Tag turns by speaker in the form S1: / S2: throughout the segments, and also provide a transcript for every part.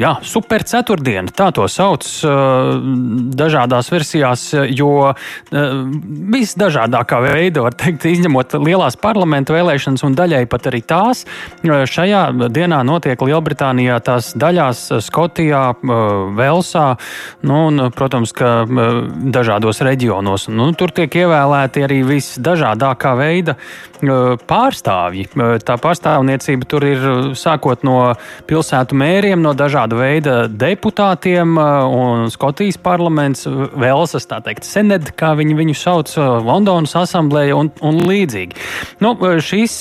S1: Jā, super ceturtdiena, tā to sauc dažādās versijās, jo visdažādākā veidā, var teikt, izņemot lielās parlamentu vēlēšanas un daļai pat arī tās, šajā dienā notiek Lielbritānijā tās daļās Skotijā, Velsā, nu, un, protams, ka dažādos reģionos. Nu, tur tiek ievēlēti arī visdažādākā veida pārstāvji. Tā pārstāvniecība tur ir sākot no pilsētu mēriem, no dažādiem dažādu veidu deputātiem, un Skotijas parlaments, Velsas, tā teikt, sened, kā viņi viņu sauc, Londonas asamblēja un, un līdzīgi. Nu, šīs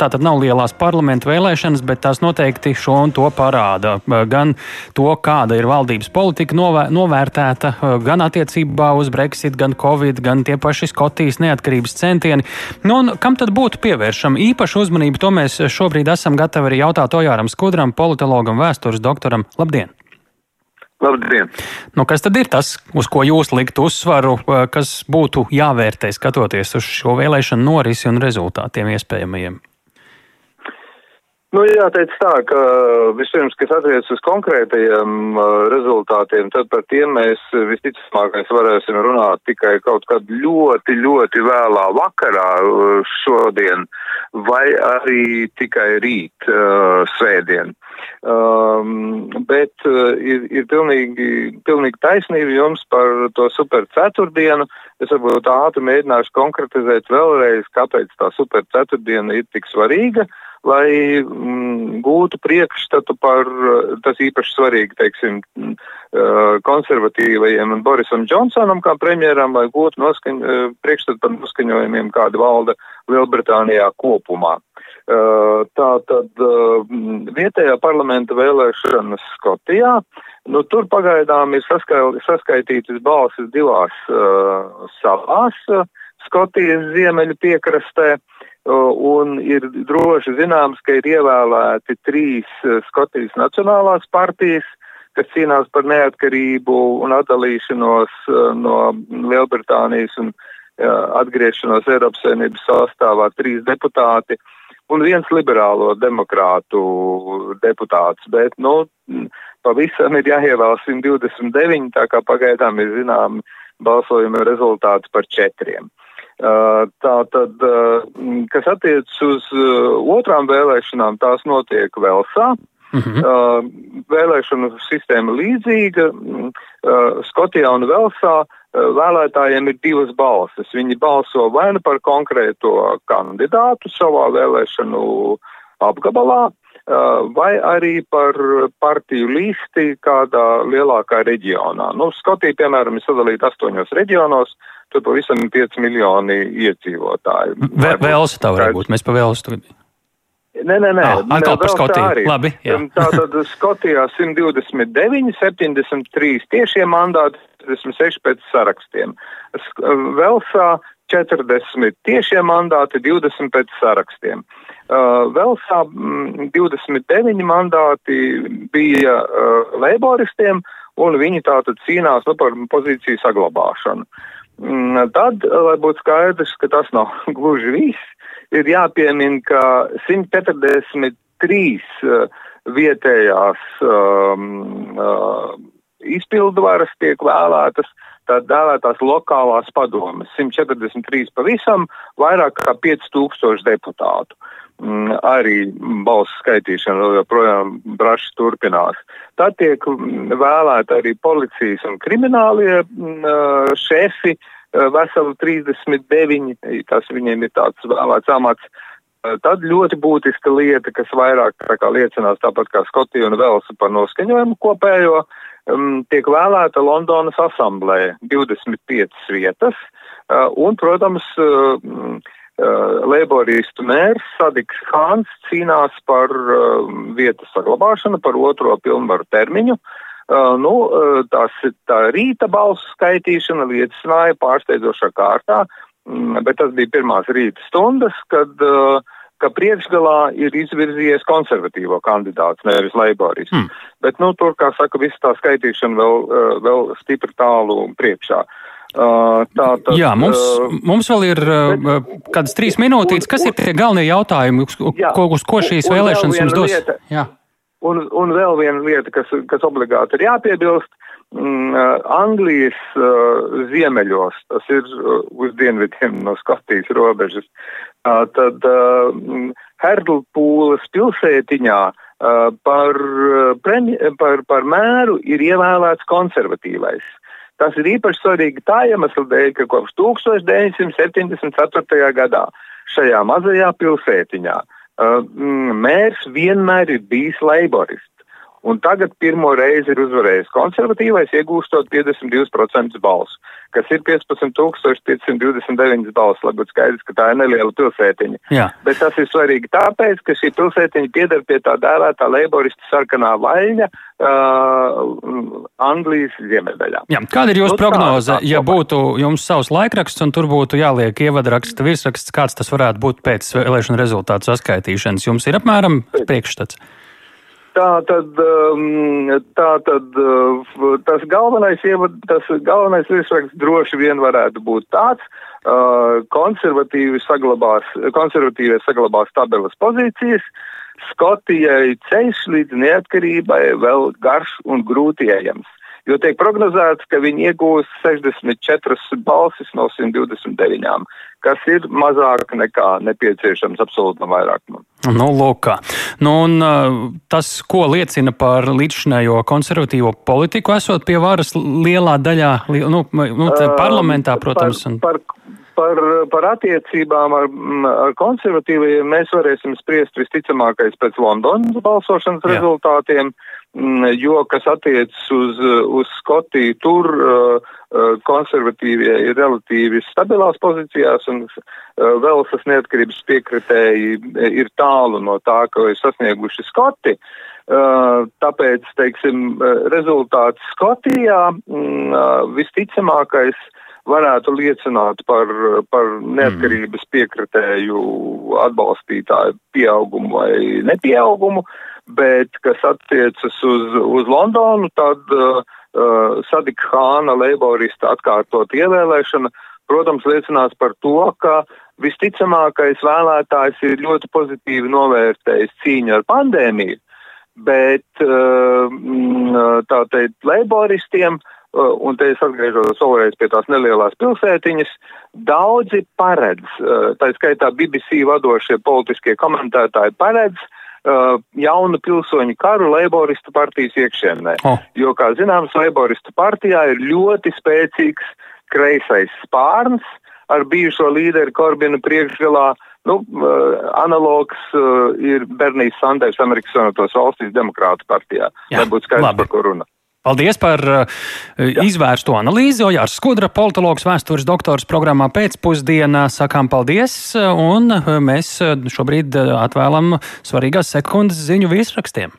S1: tātad nav lielās parlamentu vēlēšanas, bet tās noteikti šo un to parāda. Gan to, kāda ir valdības politika novēr novērtēta, gan attiecībā uz Brexit, gan Covid, gan tie paši Skotijas neatkarības centieni. Nu, un kam tad būtu pievēršama īpaša uzmanība? To mēs šobrīd esam gatavi arī jautāt Ojāram Skudram, politologam, vēstures doktoram. Labdien!
S2: Labdien!
S1: Nu, kas tad ir tas, uz ko jūs likt uzsvaru, eh, kas būtu jāvērtē skatoties uz šo vēlēšanu norisi un rezultātiem iespējamajiem?
S2: Nu, jāteic tā, ka vispirms, kas attiecas uz konkrētajiem uh, rezultātiem, tad par tiem mēs visticamākais varēsim runāt tikai kaut kad ļoti, ļoti vēlā vakarā uh, šodien, vai arī tikai rīt uh, svētdien. Um, bet uh, ir, ir pilnīgi, pilnīgi taisnība jums par to super ceturtdienu. Es varbūt ātri mēģināšu konkretizēt vēlreiz, kāpēc tā super ceturtdiena ir tik svarīga. Uh, lai mm, gūtu priekšstatu par, tas īpaši svarīgi, teiksim, mm, konservatīvajiem un Borisam Džonsonam kā premjeram, lai gūtu noskaņ, priekšstatu par noskaņojumiem, kāda valda Lielbritānijā kopumā. Tā tad vietējā parlamenta vēlēšanas Skotijā, nu tur pagaidām ir saskaitītas balsis divās uh, salās Skotijas ziemeļu piekrastē. Uh, un ir droši zināms, ka ir ievēlēti trīs e, Skotijas nacionālās partijas, kas cīnās par neatkarību un atdalīšanos e, no Lielbritānijas un atgriešanos Eiropas Savienības sastāvā trīs deputāti un viens liberālo demokrātu deputāts, bet, nu, pavisam ir jāievēl 129, tā kā pagaidām ir zinām balsojuma rezultāts par četriem. Tā tad, kas attiecas uz otrām vēlēšanām, tās notiek Velsā. Uh -huh. uh, vēlēšanu sistēma līdzīga. Skotijā un Velsā vēlētājiem ir divas balsis. Viņi balso vai nu par konkrēto kandidātu savā vēlēšanu apgabalā, vai arī par partiju listi kādā lielākā reģionā. Nu, Skotija, piemēram, ir sadalīta astoņos reģionos, tur pavisam ir 5 miljoni iedzīvotāji.
S1: Vē, Vēlsa tā var būt, mēs pa Vēlsu tagad.
S2: Nē, nē, nē.
S1: Ah, atkal par Skotiju. Arī. Labi, jā.
S2: Tātad Skotijā 129, 73 tiešie mandāti, 36 pēc sarakstiem. Velsā 40 tiešie mandāti, 20 pēc sarakstiem. Uh, Velsā mm, 29 mandāti bija uh, leiboristiem, un viņi tātad cīnās nu, par pozīciju saglabāšanu. Uh, Mm, tad, lai būtu skaidrs, ka tas nav gluži viss, ir jāpiemina, ka 143 uh, vietējās um, uh, izpildvaras tiek vēlētas, tā dēvētās lokālās padomas, 143 pavisam, vairāk kā 5000 deputātu. Mm, arī balsu skaitīšana vēl joprojām braši turpinās. Tad tiek mm, vēlēti arī policijas un kriminālie mm, šefi, veseli 39, tas viņiem ir tāds vēlēts amats. Tad ļoti būtiska lieta, kas vairāk kā liecinās tāpat kā Skotija un Velsa par noskaņojumu kopējo, um, tiek vēlēta Londonas asamblēja 25 vietas, uh, un, protams, uh, Uh, Leiboristu mērs Sadiks Hāns cīnās par uh, vietas saglabāšanu, par otro pilnvaru termiņu. Uh, nu, tās, tā rīta balsu skaitīšana liecināja pārsteidzošā kārtā, mm, bet tas bija pirmās rīta stundas, kad ka priekšgalā ir izvirzījies konservatīvo kandidāts, nevis leiborists. Hmm. Bet, nu, tur, kā saka, viss tā skaitīšana vēl, vēl stipri tālu priekšā. Uh,
S1: tā, tad, Jā, mums, uh, mums vēl ir uh, kādas trīs minūtītes. Kas un, ir tie galvenie jautājumi, jā, ko, uz ko šīs vēlēšanas jums dos? Lieta,
S2: jā. Un, un vēl viena lieta, kas, kas obligāti ir jāpiebilst, mm, Anglijas uh, ziemeļos, tas ir uh, uz dienvidiem no Skotijas robežas, uh, tad uh, Herdlpūles pilsētiņā uh, par, premi, par, par mēru ir ievēlēts konservatīvais. Tas ir īpaši svarīgi tā iemesla dēļ, ka kopš 1974. gadā šajā mazajā pilsētiņā uh, mērs vienmēr ir bijis leiborists. Un tagad pirmo reizi ir uzvarējis konservatīvais, iegūstot 52% balsu, kas ir 15,529 balss. Lai būtu skaidrs, ka tā ir neliela pilsētiņa.
S1: Jā.
S2: Bet tas ir svarīgi tāpēc, ka šī pilsētiņa pieder pie tā dēvētā leiboristu sarkanā vaļņa uh, Anglijas ziemeļdaļā.
S1: Jā. Kāda ir jūsu nu, prognoze, tā, tā, ja būtu jums savs laikraksts un tur būtu jāliek ievadraksta virsraksts, kāds tas varētu būt pēc vēlēšanu rezultātu saskaitīšanas? Jums ir apmēram priekšstats?
S2: Tā tad, um, tā tad uh, tas galvenais, tas galvenais virsraksts droši vien varētu būt tāds, uh, konservatīvi saglabās, konservatīvie saglabās stabilas pozīcijas, Skotijai ceļš līdz neatkarībai vēl garš un grūti ejams jo tiek prognozēts, ka viņi iegūs 64 balsis no 129, kas ir mazāk nekā nepieciešams absolūtam vairākumam.
S1: Nu, lūk, nu, un, tas, ko liecina par līdzšinējo konservatīvo politiku, esot pie varas lielā daļā, nu, nu parlamentā, protams. Un...
S2: Par, par, par attiecībām ar, ar konservatīvajiem mēs varēsim spriest visticamākais pēc Londonas balsošanas Jā. rezultātiem. Mm, jo, kas attiecas uz, uz Skotiju, tur uh, uh, konservatīvie ir relatīvi stabilās pozīcijās un uh, Velsas neatkarības piekritēji ir tālu no tā, ko ir sasnieguši Skoti. Uh, tāpēc, teiksim, uh, rezultāts Skotijā mm, uh, visticamākais varētu liecināt par, par neatkarības piekritēju atbalstītāju pieaugumu vai nepieaugumu. Uh, bet kas attiecas uz, uz Londonu, tad uh, uh, Sadika Hāna leiborista atkārtot ievēlēšana, protams, liecinās par to, ka visticamākais vēlētājs ir ļoti pozitīvi novērtējis cīņu ar pandēmiju, bet uh, mm, tā teikt, leiboristiem, uh, un te es atgriežos vēlreiz pie tās nelielās pilsētiņas, daudzi paredz, uh, tā skaitā BBC vadošie politiskie komentētāji paredz, uh, jaunu pilsoņu karu Leiboristu partijas iekšienē. Oh. Jo, kā zināms, Leiboristu partijā ir ļoti spēcīgs kreisais spārns ar bijušo līderi Korbinu priekšgalā. Nu, uh, analogs uh, ir Bernijs Sanders Amerikas Savienotās valstīs demokrātu partijā. Jā, lai būtu skaidrs, par ko runa.
S1: Paldies par uh, izvērsto analīzi. Ojārs Skudra, politologs, vēstures doktors programmā pēcpusdienā. Sakām paldies, un uh, mēs šobrīd atvēlam svarīgās sekundes ziņu viesrakstiem.